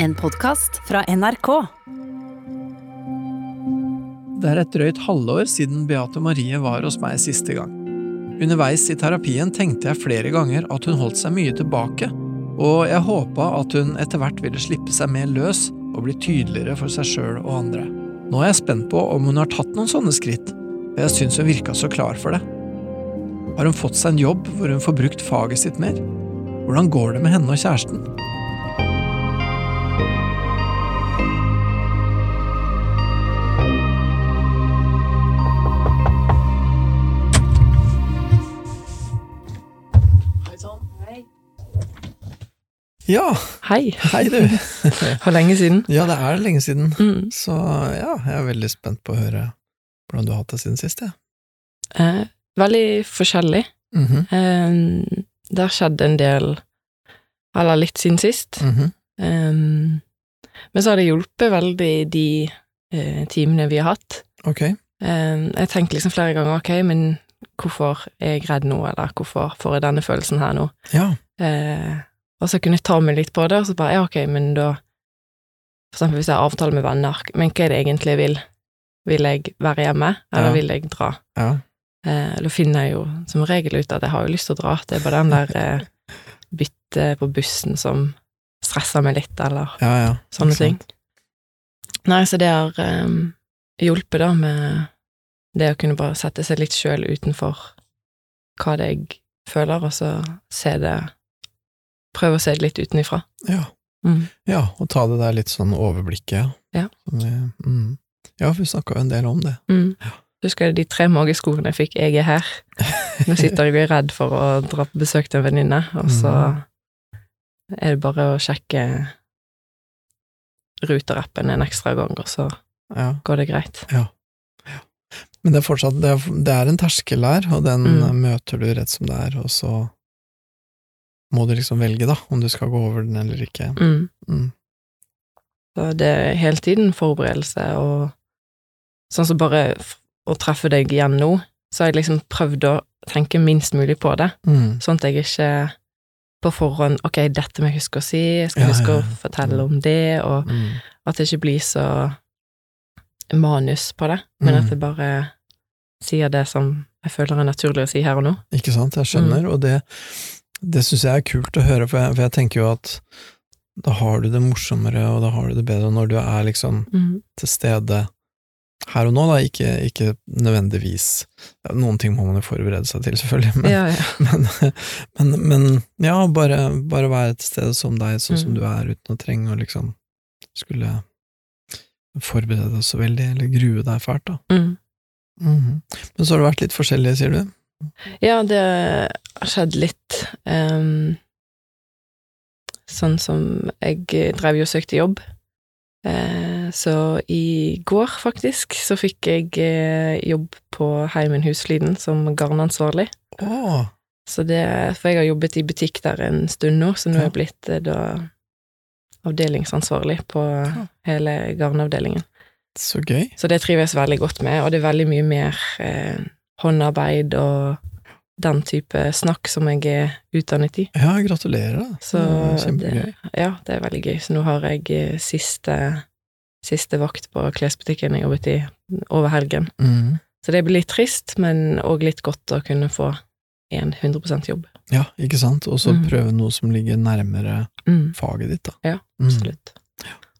En podkast fra NRK. Det er et drøyt halvår siden Beate Marie var hos meg siste gang. Underveis i terapien tenkte jeg flere ganger at hun holdt seg mye tilbake, og jeg håpa at hun etter hvert ville slippe seg mer løs og bli tydeligere for seg sjøl og andre. Nå er jeg spent på om hun har tatt noen sånne skritt, og jeg syns hun virka så klar for det. Har hun fått seg en jobb hvor hun får brukt faget sitt mer? Hvordan går det med henne og kjæresten? Ja, Hei. hei du. For lenge siden. Ja, det er lenge siden. Mm. Så ja, jeg er veldig spent på å høre hvordan du har hatt det siden sist, jeg. Eh, veldig forskjellig. Mhm, Eh, det har skjedd en del, eller litt siden sist. mhm. Eh, men så har det hjulpet veldig de eh, timene vi har hatt. Ok. Eh, jeg tenkte liksom flere ganger ok, men hvorfor er jeg redd nå, eller hvorfor får jeg denne følelsen her nå? Ja. Eh, og så kunne jeg ta meg litt på det, og så bare ja, ok, men da For eksempel hvis jeg har avtale med venner, men hva er det egentlig jeg vil? Vil jeg være hjemme, eller Ja. vil jeg dra? Ja. Eh, da finner jeg jo som regel ut at jeg har jo lyst til å dra, det er bare den der eh, byttet på bussen som stresser meg litt, eller Ja, ja. sånne ting. Nei, så det har eh, hjulpet da med det å kunne bare sette seg litt sjøl utenfor hva det jeg føler, og så se det Prøve å se det litt utenifra. Ja. Mm. ja, og ta det der litt sånn overblikket. Ja. Vi, mm. Ja, vi snakka jo en del om det. Mm. Husker jeg de tre mageskoene jeg fikk 'jeg er her'. Nå sitter jeg og er redd for å dra på besøk til en venninne, og så er det bare å sjekke Ruter-appen en ekstra gang, og så Ja. går det greit. Ja. Men det er fortsatt Det er, det er en terskel der, og den Mm. møter du rett som det er, og så må du liksom velge, da, om du skal gå over den eller ikke. Mm. Mm. Så det er hele tiden forberedelse, og sånn som bare å treffe deg igjen nå, så har jeg liksom prøvd å tenke minst mulig på det, Mm. sånn at jeg ikke på forhånd Ok, dette må jeg huske å si, jeg skal Ja, huske ja, å ja. fortelle om det, og Mm. at det ikke blir så manus på det, men Mm. at jeg bare sier det som jeg føler er naturlig å si her og nå. Ikke sant, jeg skjønner, Mm. og det, det syns jeg er kult å høre, for jeg, for jeg tenker jo at da har du det morsommere, og da har du det bedre når du er liksom Mm. til stede her og nå, da, ikke, ikke nødvendigvis Noen ting må man jo forberede seg til, selvfølgelig, men, Ja, ja. men, men, men ja, bare, bare være til stede som deg, sånn som Mm. du er, uten å trenge å liksom skulle forberede deg så veldig, eller grue deg fælt, da. Mm. -hmm. Men så har det vært litt forskjellig, sier du? Ja, det har skjedd litt. Um, sånn som jeg drev jo og søkte jobb. Uh, så i går, faktisk, så fikk jeg uh, jobb på Heimen Huslyden som garnansvarlig. Oh. Så det, for jeg har jobbet i butikk der en stund nå, så nå er jeg blitt uh, da avdelingsansvarlig på hele garnavdelingen. så gøy. Så det trives jeg veldig godt med, og det er veldig mye mer eh, håndarbeid og den type snakk som jeg er utdannet i. Ja, gratulerer. Så Det det, ja, det er veldig gøy. Så nå har jeg eh, siste, siste vakt på klesbutikken jeg jobbet i over helgen. Mm. Så det blir litt trist, men òg litt godt å kunne få en 100% jobb. Ja, ikke sant? Og så Mm. prøve noe som ligger nærmere Mm, faget ditt, da. Ja, Mm. absolutt.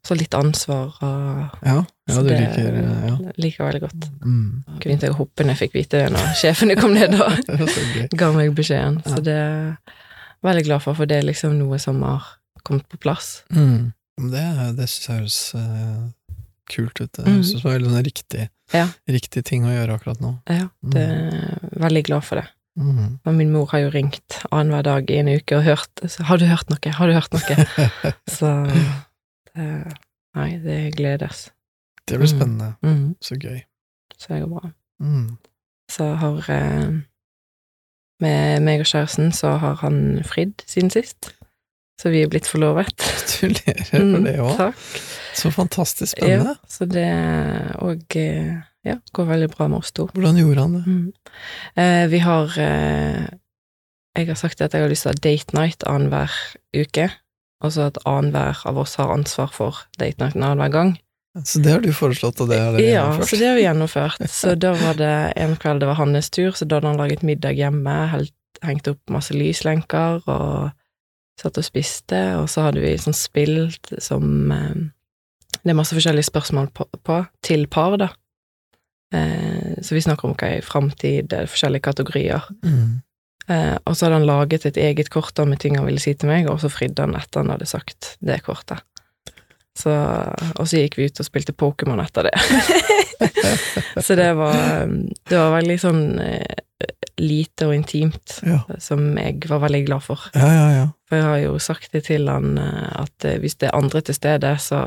Så litt ansvar og Ja, ja du det liker ja. liker jeg veldig godt. Mm. Begynte jeg å hoppe når jeg fikk vite det, når sjefene kom ned og Det ga meg beskjeden. Så det er jeg veldig glad for, for det er liksom noe som har kommet på plass. Mm. Det, det syns jeg høres uh, kult ut. Det Mm. høres ut som en veldig sånn riktig, Ja. riktig ting å gjøre akkurat nå. Ja, det er veldig glad for det. Mm. Og min mor har jo ringt annenhver dag i en uke og hørt så, 'Har du hørt noe? Har du hørt noe?' Så det Nei, det gledes. Det blir Mm. spennende. Mm, Så gøy. så det går bra. Mm. Så har eh, Med meg og kjæresten så har han fridd siden sist. Så vi er blitt forlovet. Gratulerer for Mm, det òg. Mm, Så fantastisk Ja, spennende. så det òg ja, går veldig bra med oss to. Hvordan gjorde han det? Mm. Eh, vi har eh, Jeg har sagt at jeg har lyst til å ha date night annenhver uke. Og så at annenhver av oss har ansvar for date night annenhver gang. Så det har du foreslått, og det har dere Ja, gjennomført? så det har vi gjennomført. Så da var det en kveld det var hans tur, så da hadde han laget middag hjemme, helt, hengt opp masse lyslenker og satt og spiste, og så hadde vi sånn spill som eh, Det er masse forskjellige spørsmål på, på til par, da. Eh, så vi snakker om hva er framtid, er forskjellige kategorier. Mm. Eh, og så hadde han laget et eget kort da med ting han ville si til meg, og så fridde han etter han hadde sagt det kortet. Så, og så gikk vi ut og spilte Pokémon etter det. så det var, det var veldig sånn eh, lite og intimt, Ja. som jeg var veldig glad for. ja, ja, ja. For jeg har jo sagt det til han eh, at eh, hvis det er andre til stede, så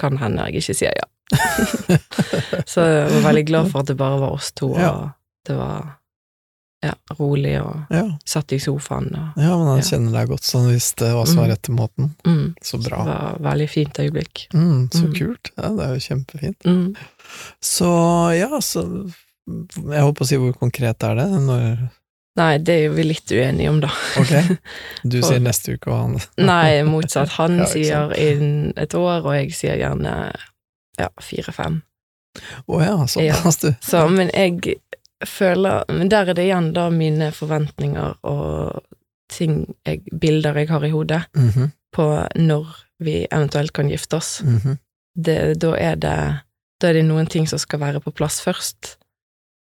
kan hende jeg ikke sier ja. så jeg var veldig glad for at det bare var oss to, og Ja. det var ja, rolig, og ja. satt i sofaen, og Ja, men han Ja. kjenner deg godt, så han visste hva som var Mm. rette måten. mm, Så det var veldig fint øyeblikk. Mm, så Mm. kult. Ja, det er jo kjempefint. Mm. Så ja, så Jeg holdt på å si hvor konkret er det? Når Nei, det er vi litt uenige om, da. Ok, du For- sier neste uke, og han Nei, motsatt. Han Ja, sier innen et år, og jeg sier gjerne ja, fire-fem. Å ja, såpass, du. Så, men jeg føler Men der er det igjen da mine forventninger og ting jeg, bilder jeg har i hodet Mhm, på når vi eventuelt kan gifte oss. mhm. Det, da er det Da er det noen ting som skal være på plass først.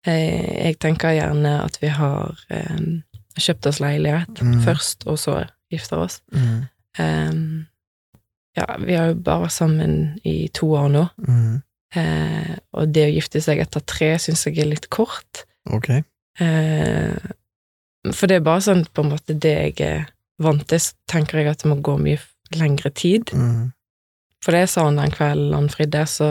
Jeg, jeg tenker gjerne at vi har eh, kjøpt oss leilighet Mm. først, og så gifter oss. Eh, ja, vi har jo bare vært sammen i to år nå, mhm. eh, og det å gifte seg etter tre syns jeg er litt kort. Ok. Eh, for det er bare sånn på en måte det jeg er vant til, så tenker jeg at det må gå mye lengre tid. Mm. For det sa han den kvelden han fridde, så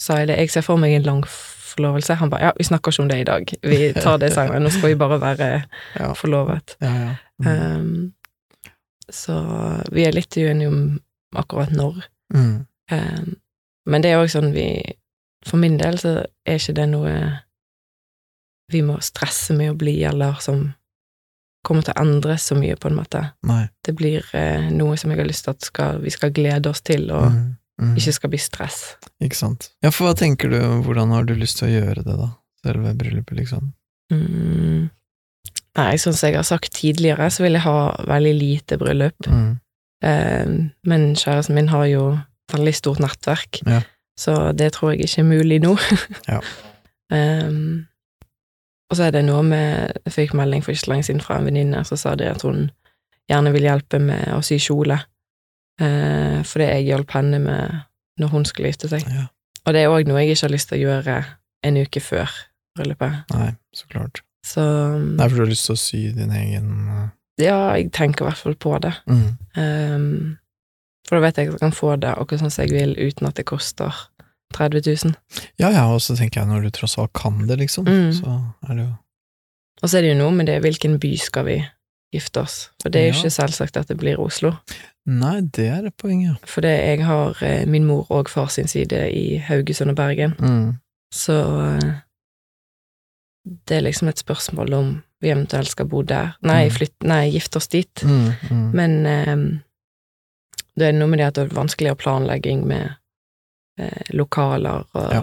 sa jeg det. Jeg ser for meg en lang forlovelse. Han ba ja, vi snakker ikke om det i dag, vi tar det senere. Nå skal vi bare være Ja. forlovet. Ja, ja. Mm. Um, så vi er litt uenige om akkurat når. Mm. Um, men det er òg sånn vi For min del så er ikke det noe vi må stresse med å bli, eller som kommer til å endre så mye, på en måte. Nei. Det blir eh, noe som jeg har lyst til at skal, vi skal glede oss til, og mm, mm. ikke skal bli stress. Ikke sant. Ja, for hva tenker du, hvordan har du lyst til å gjøre det, da? Selve bryllupet, liksom? Mm. Nei, sånn som jeg har sagt tidligere, så vil jeg ha veldig lite bryllup. Mhm. Eh, men kjæresten min har jo veldig stort nettverk, Ja. så det tror jeg ikke er mulig nå. Ja. Em, og så er det noe med Jeg fikk melding for ikke så lenge siden fra en venninne som sa det at hun gjerne vil hjelpe med å sy kjole, eh, fordi jeg hjalp henne med når hun skulle gifte seg. Ja. Og det er òg noe jeg ikke har lyst til å gjøre en uke før bryllupet. Nei, så klart. Så Nei, for du har lyst til å sy din egen uh, ja, jeg tenker i hvert fall på det. Mm. Um, for da vet jeg at jeg kan få det akkurat sånn som jeg vil, uten at det koster 30 000. Ja, ja, og så tenker jeg når du tross alt kan det, liksom, Mm. så er det jo Og så er det jo noe med det, hvilken by skal vi gifte oss? For det er jo Ja. ikke selvsagt at det blir Oslo. Nei, det er et poeng, ja. For det, jeg har eh, min mor og far sin side i Haugesund og Bergen, Mm. så eh, det er liksom et spørsmål om vi eventuelt skal bo der. Nei, Mm. flytt, nei gifte oss dit. Mm, mm. Men eh, det er noe med det at det er vanskeligere planlegging med eh, lokaler og Ja.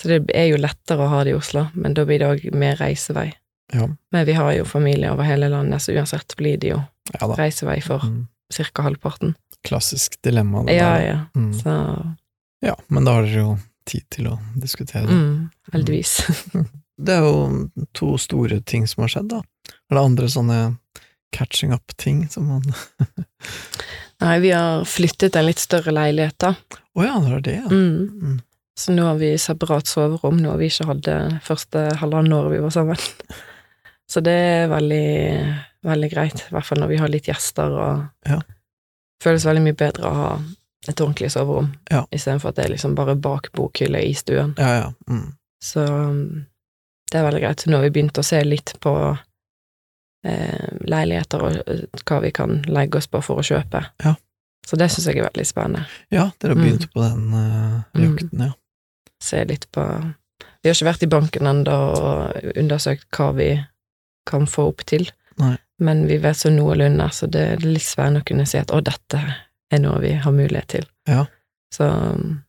Så det er jo lettere å ha det i Oslo, men da blir det òg mer reisevei. Ja. Men vi har jo familie over hele landet, så uansett blir det jo ja reisevei for Mm. ca. halvparten. Klassisk dilemma. det Ja, der. ja. Mm. Så ja, men da har dere jo tid til å diskutere det. mm, heldigvis. Det er jo to store ting som har skjedd, da. Er det andre sånne catching up-ting som man Nei, vi har flyttet en litt større leilighet, da. ja, det var det, ja. Mm. Mm. Så nå har vi separat soverom, noe vi ikke hadde første halvannet året vi var sammen. Så det er veldig, veldig greit, i hvert fall når vi har litt gjester, og Ja. føles veldig mye bedre å ha et ordentlig soverom, Ja. istedenfor at det er liksom bare bak bokhylla i stuen. Ja, ja. Mm. Så um, det er veldig greit. Så nå har vi begynt å se litt på eh, leiligheter og eh, hva vi kan legge oss på for å kjøpe. Ja. Så det syns jeg er veldig spennende. ja, dere har Mm. begynt på den uh, Mm. jakten, ja. Se litt på Vi har ikke vært i banken ennå og undersøkt hva vi kan få opp til. Nei. men vi vet så noenlunde, så det er litt spennende å kunne si at å, dette er noe vi har mulighet til. Ja. Så um,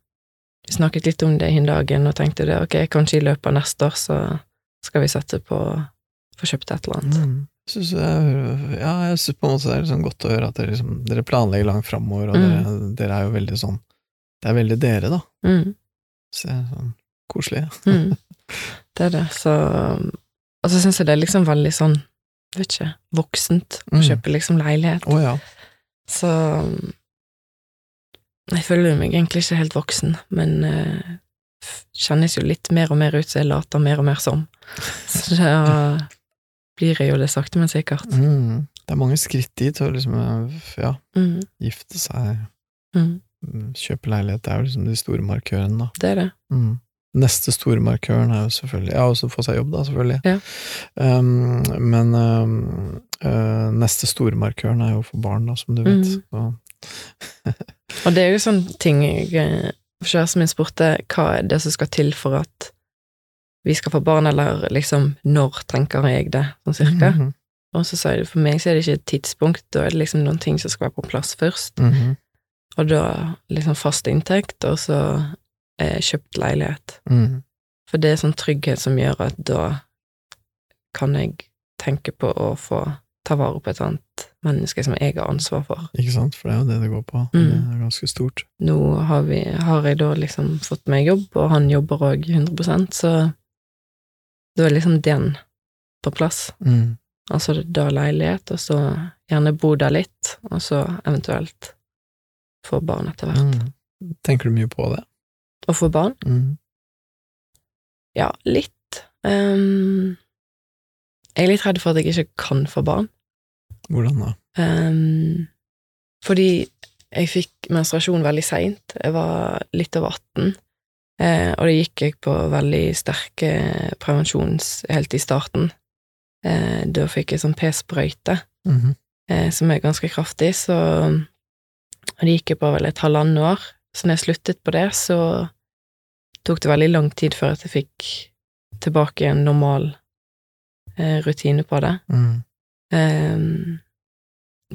vi snakket litt om det hin dagen, og tenkte det, ok, kanskje i løpet av neste år så skal vi sette på å få kjøpt et eller annet. Mm. Synes jeg, ja, jeg synes på en måte det er liksom godt å høre at dere, liksom, dere planlegger langt framover, og Mm. dere, dere er jo veldig sånn Det er veldig dere, da. Mm. Så det er sånn koselig. Mm. Det er det, så Og så syns jeg det er liksom veldig sånn, vet ikke, voksent å Mm. kjøpe liksom leilighet. Oh, ja. Så Jeg føler meg egentlig ikke helt voksen, men uh, kjennes jo litt mer og mer ut som jeg later mer og mer som. Så da blir jeg jo det sakte, men sikkert. Mm. Det er mange skritt dit, å liksom, ja, Mm. gifte seg, Mm. mm, kjøpe leilighet, det er jo liksom de store markørene, da. Det er det. Mm. Neste store markøren er jo selvfølgelig Ja, også få seg jobb, da, selvfølgelig. Ja. Um, men um, uh, neste store markøren er jo for barn, da, som du vet. Mm. Og det er jo sånn ting eh, Kjæresten min spurte hva er det som skal til for at vi skal få barn, eller liksom når tenker jeg det, sånn cirka. Mhm. Og så sa jeg det, for meg så er det ikke et tidspunkt, da er det liksom noen ting som skal være på plass først. Mhm. Og da liksom fast inntekt, og så eh, kjøpt leilighet. Mhm. For det er sånn trygghet som gjør at da kan jeg tenke på å få ta vare på et annet menneske som jeg har ansvar for. Ikke sant, for det er jo det det går på. Mm. Det er ganske stort. Nå har, vi, har jeg da liksom fått meg jobb, og han jobber òg 100% så da er liksom den på plass. Mm. Altså da leilighet, og så gjerne bo der litt, og så eventuelt få barn etter hvert. Mm. Tenker du mye på det? Å få barn? Mm. Ja, litt. Um, jeg er litt redd for at jeg ikke kan få barn. Hvordan da? Um, fordi jeg fikk menstruasjon veldig seint. Jeg var litt over 18, eh, og det gikk jeg på veldig sterke prevensjons helt i starten. Eh, da fikk jeg sånn p-sprøyte, Mhm. eh, som er ganske kraftig, så og det gikk jeg på vel et halvannet år. Så når jeg sluttet på det, så tok det veldig lang tid før at jeg fikk tilbake en normal eh, rutine på det. Mm. Ehm,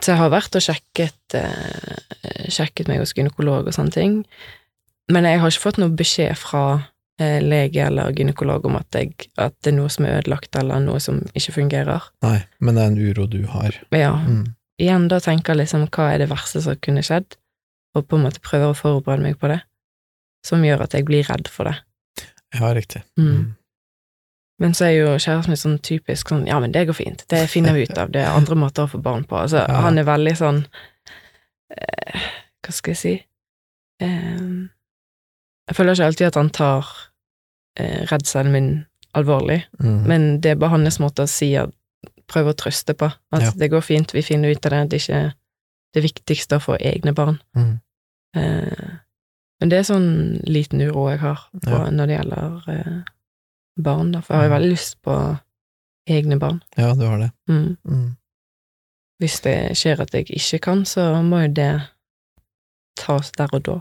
så jeg har vært og sjekket, eh, sjekket meg hos gynekolog og sånne ting, men jeg har ikke fått noe beskjed fra eh, lege eller gynekolog om at, jeg, at det er noe som er ødelagt, eller noe som ikke fungerer. Nei, men det er en uro du har. Ja, Mm. igjen da tenker jeg liksom hva er det verste som kunne skjedd, og på en måte prøver å forberede meg på det, som gjør at jeg blir redd for det. Ja, riktig. Mm. Men så er jo kjæresten min sånn typisk sånn ja, men det går fint, det finner vi ut av, det er andre måter å få barn på. Altså, Ja. han er veldig sånn eh, Hva skal jeg si eh, Jeg føler ikke alltid at han tar eh, redselen min alvorlig, Mm. men det er bare hans måte å si at Prøve å trøste på. At Ja. det går fint, vi finner ut av det, det er ikke det viktigste å få egne barn. Mm. Eh, men det er sånn liten uro jeg har på, Ja. når det gjelder eh, barn, da, for jeg har jo Mm. veldig lyst på egne barn. Ja, du har det. Mm. Mm. Hvis det skjer at jeg ikke kan, så må jo det tas der og da.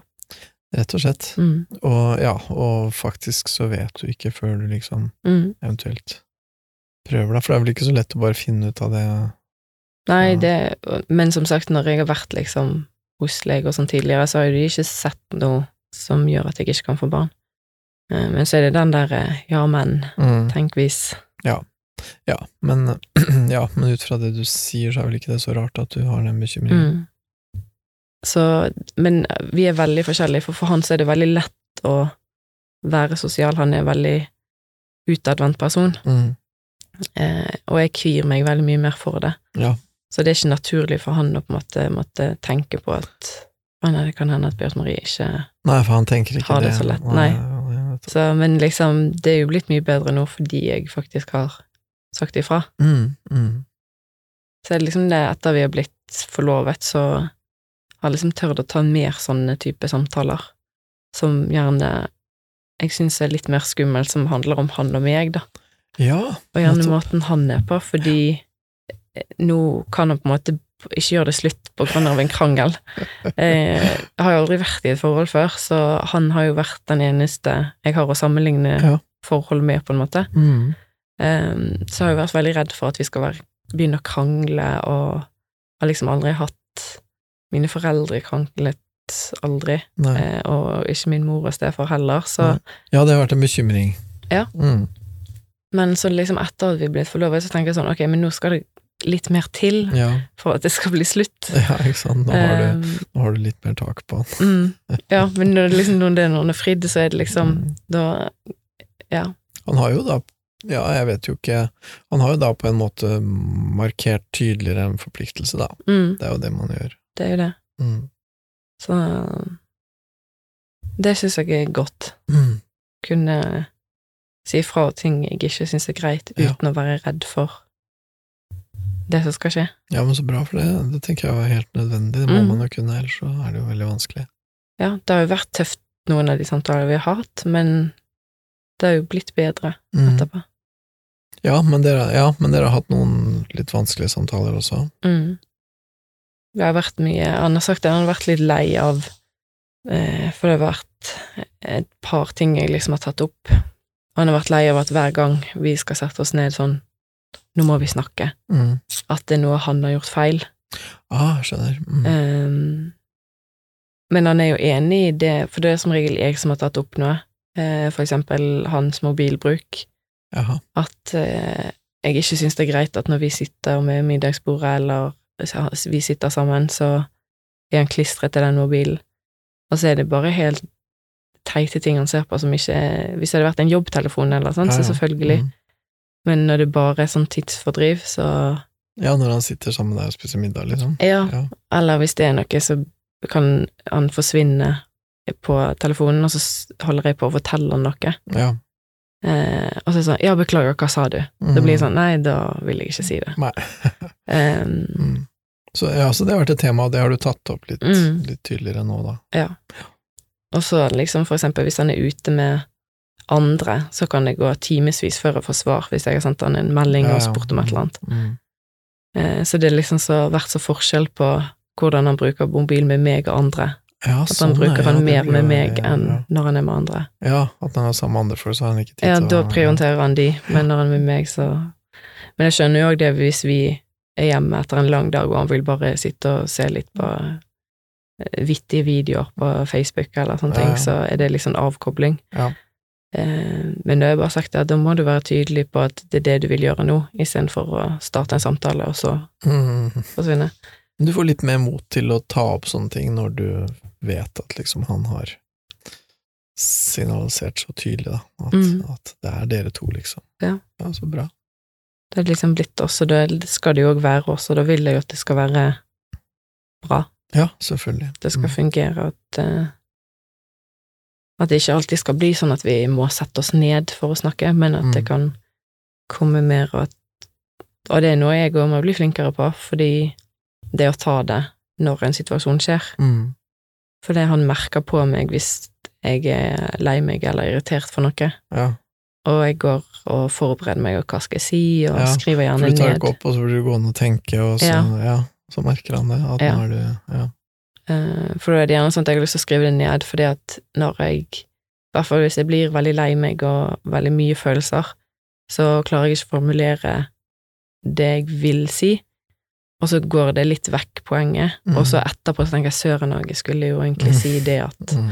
Rett og slett. Mm. Og ja, og faktisk så vet du ikke før du liksom Mm. eventuelt prøver deg, for det er vel ikke så lett å bare finne ut av det Nei, Ja. det Men som sagt, når jeg har vært liksom hos leger og sånn tidligere, så har de ikke sett noe som gjør at jeg ikke kan få barn. Eh, Men så er det den derre ja, men, mm. tenk hvis Ja, men, ja, men ut fra det du sier, så er vel ikke det så rart at du har den bekymringen. Så, men vi er veldig forskjellige, for for han så er det veldig lett å være sosial. Han er en veldig utadvendt person, Mm. eh, og jeg kvir meg veldig mye mer for det. Ja. Så det er ikke naturlig for han å på en måte måtte tenke på at å nei, det kan hende at Bjørt Marie ikke Nei, for han tenker ikke Har det så lett, nei. så, Men liksom, det er jo blitt mye bedre nå fordi jeg faktisk har sagt ifra. Mm, mm. Så er det liksom det etter vi har blitt forlovet, så har liksom tørt å ta mer sånne type samtaler, som gjerne jeg syns er litt mer skummelt, som handler om han og meg, da. Ja, Og gjerne måten han er på, fordi eh, nå kan han på en måte ikke gjøre det slutt på grunn av en krangel. Eh, Jeg har jo aldri vært i et forhold før, så han har jo vært den eneste jeg har å sammenligne Ja. forhold med, på en måte. Mm. Eh, Så har jeg vært veldig redd for at vi skal være begynne å krangle, og har liksom aldri hatt Mine foreldre kranglet aldri, eh, og ikke min mor og stefar heller, så Nei. Ja, det har vært en bekymring. Ja. Mm. Men så liksom etter at vi ble forlovet, så tenker jeg sånn, ok, men nå skal det litt mer til Ja. for at det skal bli slutt. ja, ikke sant. Nå har, du, Um, nå har du litt mer tak på han. mm, ja, men når liksom, når det er noen er fridd, så er det liksom Mm. Da Ja. Han har jo da Ja, jeg vet jo ikke Han har jo da på en måte markert tydeligere en forpliktelse, da. Mm, Det er jo det man gjør. Det er jo det. Mm. Så Det syns jeg er godt. Mm. Kunne si ifra ting jeg ikke syns er greit, Ja. uten å være redd for det som skal skje. Ja, men så bra, for det, det tenker jeg var helt nødvendig. Det må Mm. man jo kunne, ellers så er det jo veldig vanskelig. Ja, det har jo vært tøft, noen av de samtalene vi har hatt, men det har jo blitt bedre Mm. etterpå. Ja, men dere, ja, men dere har hatt noen litt vanskelige samtaler også. Mm. Det har vært mye Han har sagt det, han har vært litt lei av eh, For det har vært et par ting jeg liksom har tatt opp. Han har vært lei av at hver gang vi skal sette oss ned sånn Nå må vi snakke. Mm. At det er noe han har gjort feil. Ah, skjønner. Mm. Um, men han er jo enig i det, for det er som regel jeg som har tatt opp noe. Eh, for eksempel hans mobilbruk. Jaha. At eh, jeg ikke syns det er greit at når vi sitter med middagsbordet, eller vi sitter sammen, så er han klistret til den mobilen. Og så er det bare helt teite ting han ser på som ikke er Hvis det hadde vært en jobbtelefon eller sånn, Ja, så selvfølgelig. Mm. Men når det bare er sånn tidsfordriv, så Ja, når han sitter sammen der og spiser middag, liksom. Ja. Ja. Eller hvis det er noe, så kan han forsvinne på telefonen, og så holder jeg på å fortelle han noe. Ja. Eh, og så er det sånn Ja, beklager, hva sa du? Da blir jeg sånn Nei, da vil jeg ikke si det. Nei. Um, Mm. Så, ja, så det har vært et tema, og det har du tatt opp litt, Mm. litt tydeligere nå, da. og så liksom for eksempel hvis han er ute med andre, så kan det gå timevis før jeg får svar hvis jeg har sendt han en melding Ja, og spurt om et eller annet. Mm. Eh, så det har liksom så vært så forskjell på hvordan han bruker mobil med meg og andre. Ja, At han sånn, bruker han mer med meg enn når han er med andre. Ja, at han er sammen med andre for så har han ikke tid Ja, da prioriterer han de, men når han er med meg, så Men jeg skjønner jo òg det hvis vi er hjemme etter en lang dag og han vil bare sitte og se litt på eh, vittige videoer på Facebook eller sånne ting, så er det liksom avkobling. Ja. Eh, men da har jeg bare sagt at da må du være tydelig på at det er det du vil gjøre nå, istedenfor å starte en samtale og så Mm. Du får litt mer mot til å ta opp sånne ting når du vet at liksom han har signalisert så tydelig, da, at, Mm. at det er dere to, liksom. Ja. ja så bra. Det er liksom blitt oss, og det skal det jo òg være og da vil jeg jo at det skal være bra. Ja, selvfølgelig. det skal Mm. fungere, at eh, at det ikke alltid skal bli sånn at vi må sette oss ned for å snakke, men at det Mm. kan komme mer og at Og det er noe jeg òg må bli flinkere på, fordi det å ta det når en situasjon skjer Mm. For det han merker på meg hvis jeg er lei meg eller irritert for noe, Ja, og jeg går og forbereder meg, og hva skal jeg si, og Ja, skriver for du tar ned. ikke opp, og så blir du gående og tenke, og så, ja. Så merker han det, at nå er du Ja. Eh, For da er det gjerne sånn at jeg har lyst til å skrive det ned, fordi at når jeg, i hvert fall hvis jeg blir veldig lei meg og veldig mye følelser, så klarer jeg ikke å formulere det jeg vil si, og så går det litt vekk poenget, Mm. og så etterpå så tenker jeg søren òg, jeg skulle jo egentlig si det at Mm.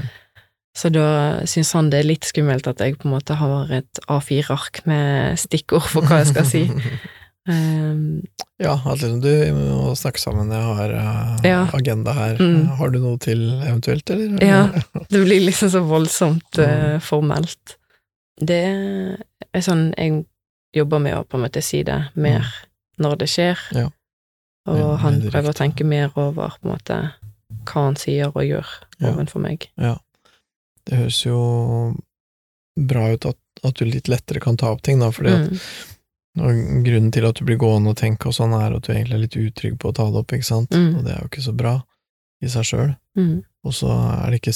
Så da syns han det er litt skummelt at jeg på en måte har et A4-ark med stikkord for hva jeg skal si. Um, Ja, at liksom du må snakke sammen, jeg har uh, Ja. agenda her. Mm. Har du noe til eventuelt, eller? Ja. Det blir liksom så voldsomt Mm. eh, formelt. Det er sånn jeg jobber med å på en måte si det mer når det skjer, Mm. Ja. Og Ja, han prøver å tenke mer over på en måte hva han sier og gjør Ja. overfor meg. Det høres jo bra ut at, at du litt lettere kan ta opp ting, da, fordi at Mm. og grunnen til at du blir gående og tenke og sånn, er at du egentlig er litt utrygg på å ta det opp, ikke sant, Mm. og det er jo ikke så bra i seg sjøl. Mm. Og så er det ikke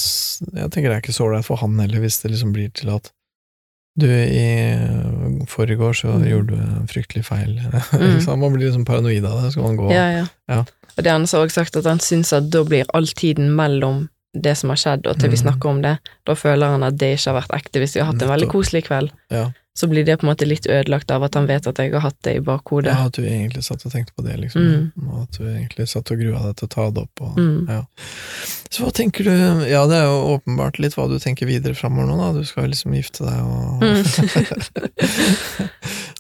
Jeg tenker det er ikke så ålreit for han heller, hvis det liksom blir til at du, i forrige år så Mm. gjorde du en fryktelig feil. Mm. Man blir liksom paranoid av det, skal man gå Ja, ja. Ja. Og det han har også sagt, at han syns at da blir all tiden mellom det som har skjedd, og til vi Mm. snakker om det, da føler han at det ikke har vært ekte hvis vi har hatt en veldig koselig kveld. Ja. Så blir det på en måte litt ødelagt av at han vet at jeg har hatt det i bakhodet. Ja, at du egentlig satt og tenkte på det, liksom. Mm. Og at du egentlig satt og grua deg til å ta det opp. Og, Mm. ja. Så hva tenker du Ja, det er jo åpenbart litt hva du tenker videre framover nå, da. Du skal liksom gifte deg og Mm.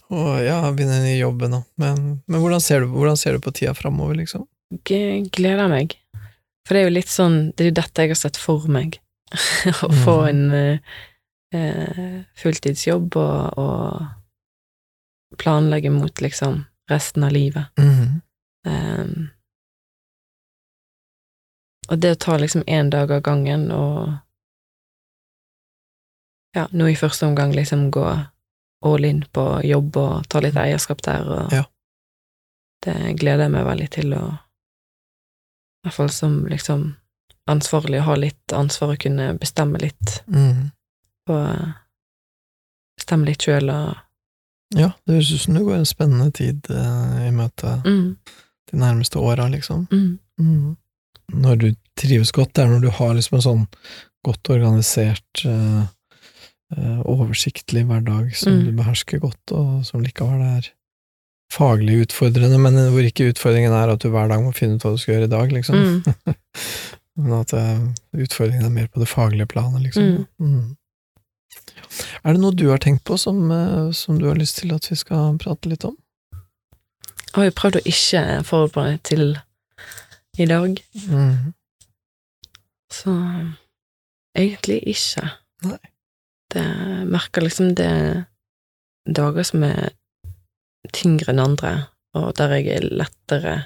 Og ja, begynne en ny jobb. Men, men hvordan, ser du, hvordan ser du på tida framover, liksom? Gleder meg. For det er jo litt sånn Det er jo dette jeg har sett for meg. Å få Mhm. en eh, fulltidsjobb og, og planlegge mot liksom resten av livet. Mhm. um, og det å ta liksom én dag av gangen og ja, nå i første omgang liksom gå all in på jobb og ta litt eierskap der, og Ja. det gleder jeg meg veldig til å I hvert fall som liksom ansvarlig, å ha litt ansvar og kunne bestemme litt Mhm. Og bestemme litt sjøl og Ja, det høres ut som det går en spennende tid eh, i møte mm, de nærmeste åra, liksom. mm, Mm. Når du trives godt, det er når du har liksom en sånn godt organisert, eh, eh, oversiktlig hverdag som Mm. du behersker godt, og som likevel er faglig utfordrende, men hvor ikke utfordringen er at du hver dag må finne ut hva du skal gjøre i dag, liksom. mm, Men at eh, utfordringen er mer på det faglige planet, liksom. Mhm. Er det noe du har tenkt på som, eh, som du har lyst til at vi skal prate litt om? Jeg har jo prøvd å ikke forberede til i dag, Mhm. så egentlig ikke. Nei. Det merker liksom det er dager som er tyngre enn andre, og der jeg er lettere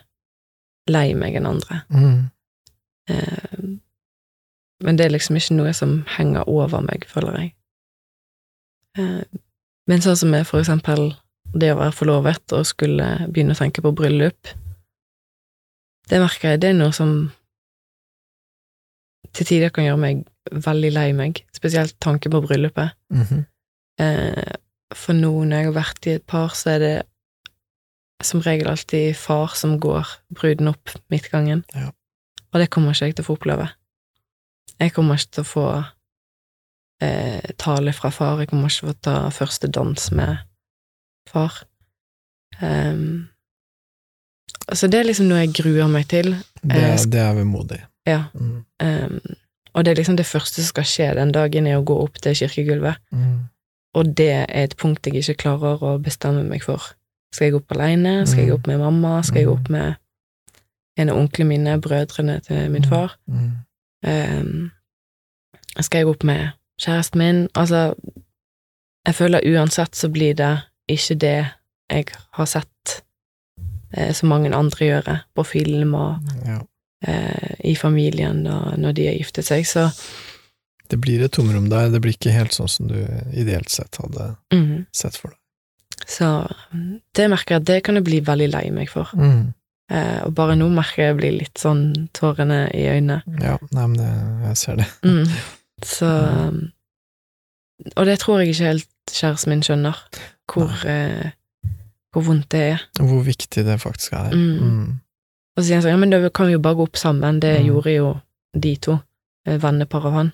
lei meg enn andre. Mm. Eh, Men det er liksom ikke noe som henger over meg, føler jeg. Men sånn som med for eksempel det å være forlovet og skulle begynne å tenke på bryllup, det merker jeg, det er noe som til tider kan gjøre meg veldig lei meg, spesielt tanke på bryllupet. Mm -hmm. For nå når jeg har vært i et par, så er det som regel alltid far som går bruden opp midtgangen. Ja. Og det kommer ikke jeg til å få oppleve. Jeg kommer ikke til å få eh, tale fra far, jeg kommer ikke til å ta første dans med far. Um, så det er liksom noe jeg gruer meg til. Det, er- det er vemodig. Ja. Mm. Um, og det er liksom det første som skal skje den dagen, er å gå opp til kirkegulvet. Mm. Og det er et punkt jeg ikke klarer å bestemme meg for. Skal jeg opp alene? Skal jeg Mm. opp med mamma? Skal jeg Mm. opp med en av onklene mine, brødrene til min far? Mhm. Ehm, skal jeg opp med kjæresten min? Altså, jeg føler uansett så blir det ikke det jeg har sett eh, så mange andre gjøre på film og Ja. eh, i familien og når de har giftet seg, så Det blir et tomrom der, det blir ikke helt sånn som du ideelt sett hadde mm, sett for deg. Så det merker jeg at det kan jeg bli veldig lei meg for. Mm. Eh, og bare nå merker jeg jeg blir litt sånn tårene i øynene. Ja, nei, men det, jeg ser det. Mm. Så Og det tror jeg ikke helt kjæresten min skjønner, hvor, eh, hvor vondt det er. Hvor viktig det faktisk er. Mm. Mm. Og så sier han sånn, ja, men da kan vi jo bare gå opp sammen, det Mm. gjorde jo de to, eh, vennepar av han.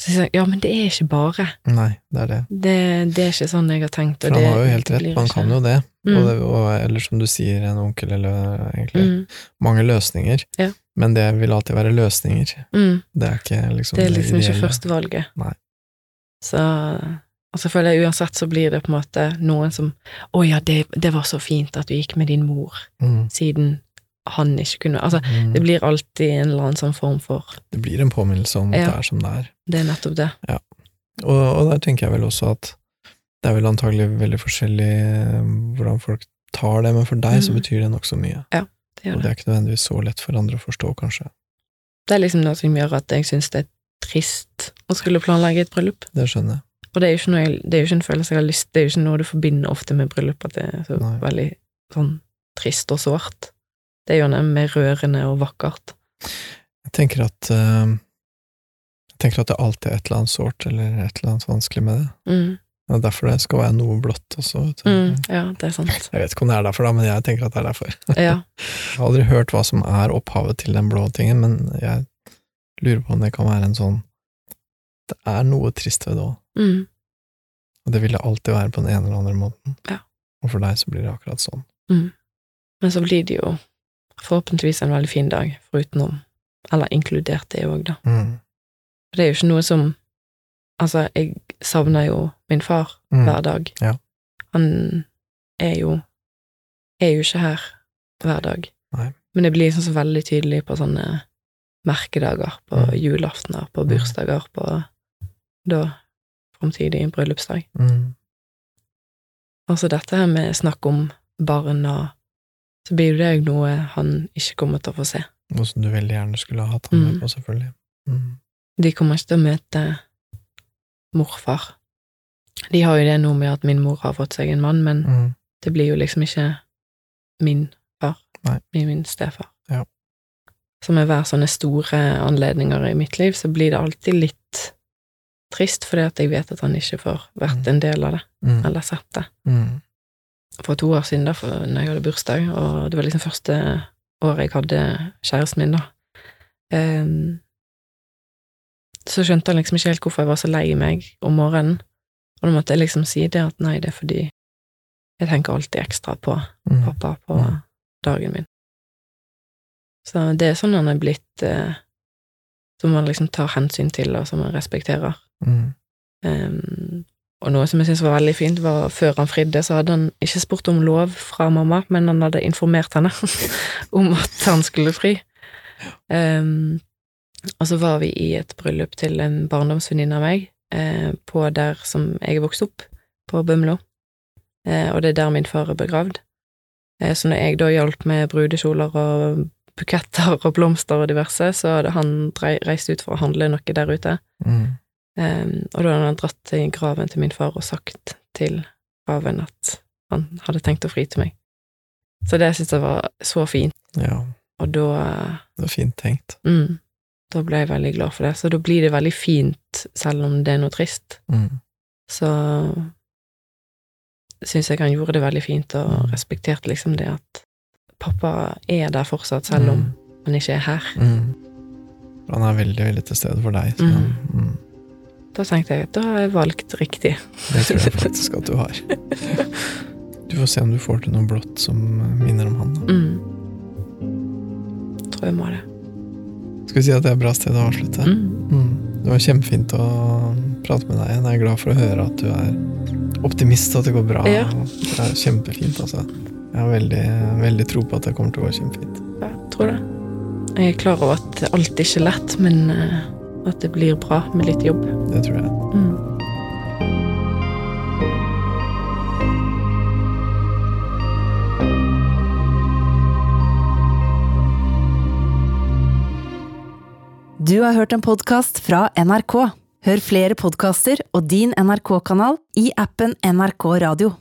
Så jeg, ja, men det er ikke bare. Nei, det er det. Det, det er ikke sånn jeg har tenkt. For og han det- har jo helt rett, man kan jo det. Mm. Og det og, eller som du sier, en onkel, eller egentlig Mm, mange løsninger. Ja. Men det vil alltid være løsninger. mm. Det er ikke liksom Det er liksom ikke førstevalget. Nei. Så og så føler jeg uansett så blir det på en måte noen som Å ja, det, det var så fint at du gikk med din mor, Mm. siden han ikke kunne Altså, Mm. det blir alltid en eller annen sånn form for Det blir en påminnelse om at Ja. det er som det er. Det er nettopp det. Og, og der tenker jeg vel også at det er vel antagelig veldig forskjellig eh, hvordan folk tar det, men for deg så Mm. betyr det nokså mye. Ja, Det gjør det. Og det. er ikke nødvendigvis så lett for andre å forstå, kanskje. Det er liksom noe som gjør at jeg syns det er trist å skulle planlegge et bryllup. Det skjønner jeg. Og det er jo ikke, noe jo ikke en følelse jeg har lyst Det er jo ikke noe du forbinder ofte med bryllup, at det er så Nei. veldig sånn trist og sårt. Det er jo mer rørende og vakkert. Jeg tenker at uh, Jeg tenker at det alltid er et eller annet sårt eller et eller annet vanskelig med det. Mm, Det er derfor det skal være noe blått også. Mm, ja, det er sant. Jeg vet ikke om det er derfor, da, men jeg tenker at det er derfor. Ja. Jeg har aldri hørt hva som er opphavet til den blå tingen, men jeg lurer på om det kan være en sånn Det er noe trist ved det òg. Mm, Og det vil det alltid være på den ene eller andre måten. Ja. Og for deg så blir det akkurat sånn. Men så blir det jo forhåpentligvis en veldig fin dag, forutenom Eller inkludert det òg, da. Mm. Det er jo ikke noe som Altså, jeg savner jo min far Mm. hver dag. Ja. Han er jo er jo ikke her hver dag. Nei. Men det blir sånn så veldig tydelig på sånne merkedager, på Mm. julaftener, på bursdager, på da framtidig bryllupsdag. Mm. Altså dette her med snakk om barn og Så blir jo òg noe han ikke kommer til å få se. Noe som du veldig gjerne skulle ha hatt han med Mm. på, selvfølgelig. Mm. De kommer ikke til å møte morfar. De har jo det nå med at min mor har fått seg en mann, men Mm. det blir jo liksom ikke min far. Nei. Min, min stefar. Ja. Så med hver sånne store anledninger i mitt liv, så blir det alltid litt trist, fordi at jeg vet at han ikke får vært Mm. en del av det, Mm. eller sett det. Mm. For to år siden, da, for når jeg hadde bursdag, og det var liksom første året jeg hadde kjæresten min, da, Um, så skjønte han liksom ikke helt hvorfor jeg var så lei meg om morgenen, og da måtte jeg liksom si det at nei, det er fordi jeg tenker alltid ekstra på Mm. pappa på Mm. dagen min. Så det er sånn han er blitt, eh, som man liksom tar hensyn til, og som man respekterer. Mm. Ehm, og noe som jeg syntes var veldig fint, var før han fridde, så hadde han ikke spurt om lov fra mamma, men han hadde informert henne om at han skulle fri. Um, og så var vi i et bryllup til en barndomsvenninne av meg, eh, på der som jeg vokste opp, på Bømlo. Eh, og det er der min far er begravd. Eh, så når jeg da hjalp med brudekjoler og buketter og blomster og diverse, så hadde han reist ut for å handle noe der ute. Mm. Um, og da hadde han dratt til graven til min far og sagt til graven at han hadde tenkt å fri til meg. Så det syntes jeg var så fint, Ja, og da det var fint tenkt. mm, Da ble jeg veldig glad for det. Så da blir det veldig fint, selv om det er noe trist. Mm. Så syns jeg han gjorde det veldig fint, og Mm. respekterte liksom det at pappa er der fortsatt, selv om Mm. han ikke er her. Mm. Han er veldig, veldig til stede for deg. Så, Mm. Da tenkte jeg at da har jeg valgt riktig. Det tror jeg faktisk at du har. Du får se om du får til noe blått som minner om han. Da. Mm. Tror jeg må det. Skal vi si at det er et bra sted å avslutte? Mm. Mm. Det var kjempefint å prate med deg igjen. Jeg er glad for å høre at du er optimist, og at det går bra. Ja. Det er kjempefint, altså. Jeg har veldig, veldig tro på at det kommer til å gå kjempefint. Jeg tror det. Jeg er klar over at alt ikke er lett, men eh, at det blir bra med litt jobb. Det tror jeg. Mm. Du har hørt en podkast fra NRK. Hør flere podkaster og din NRK-kanal i appen NRK Radio.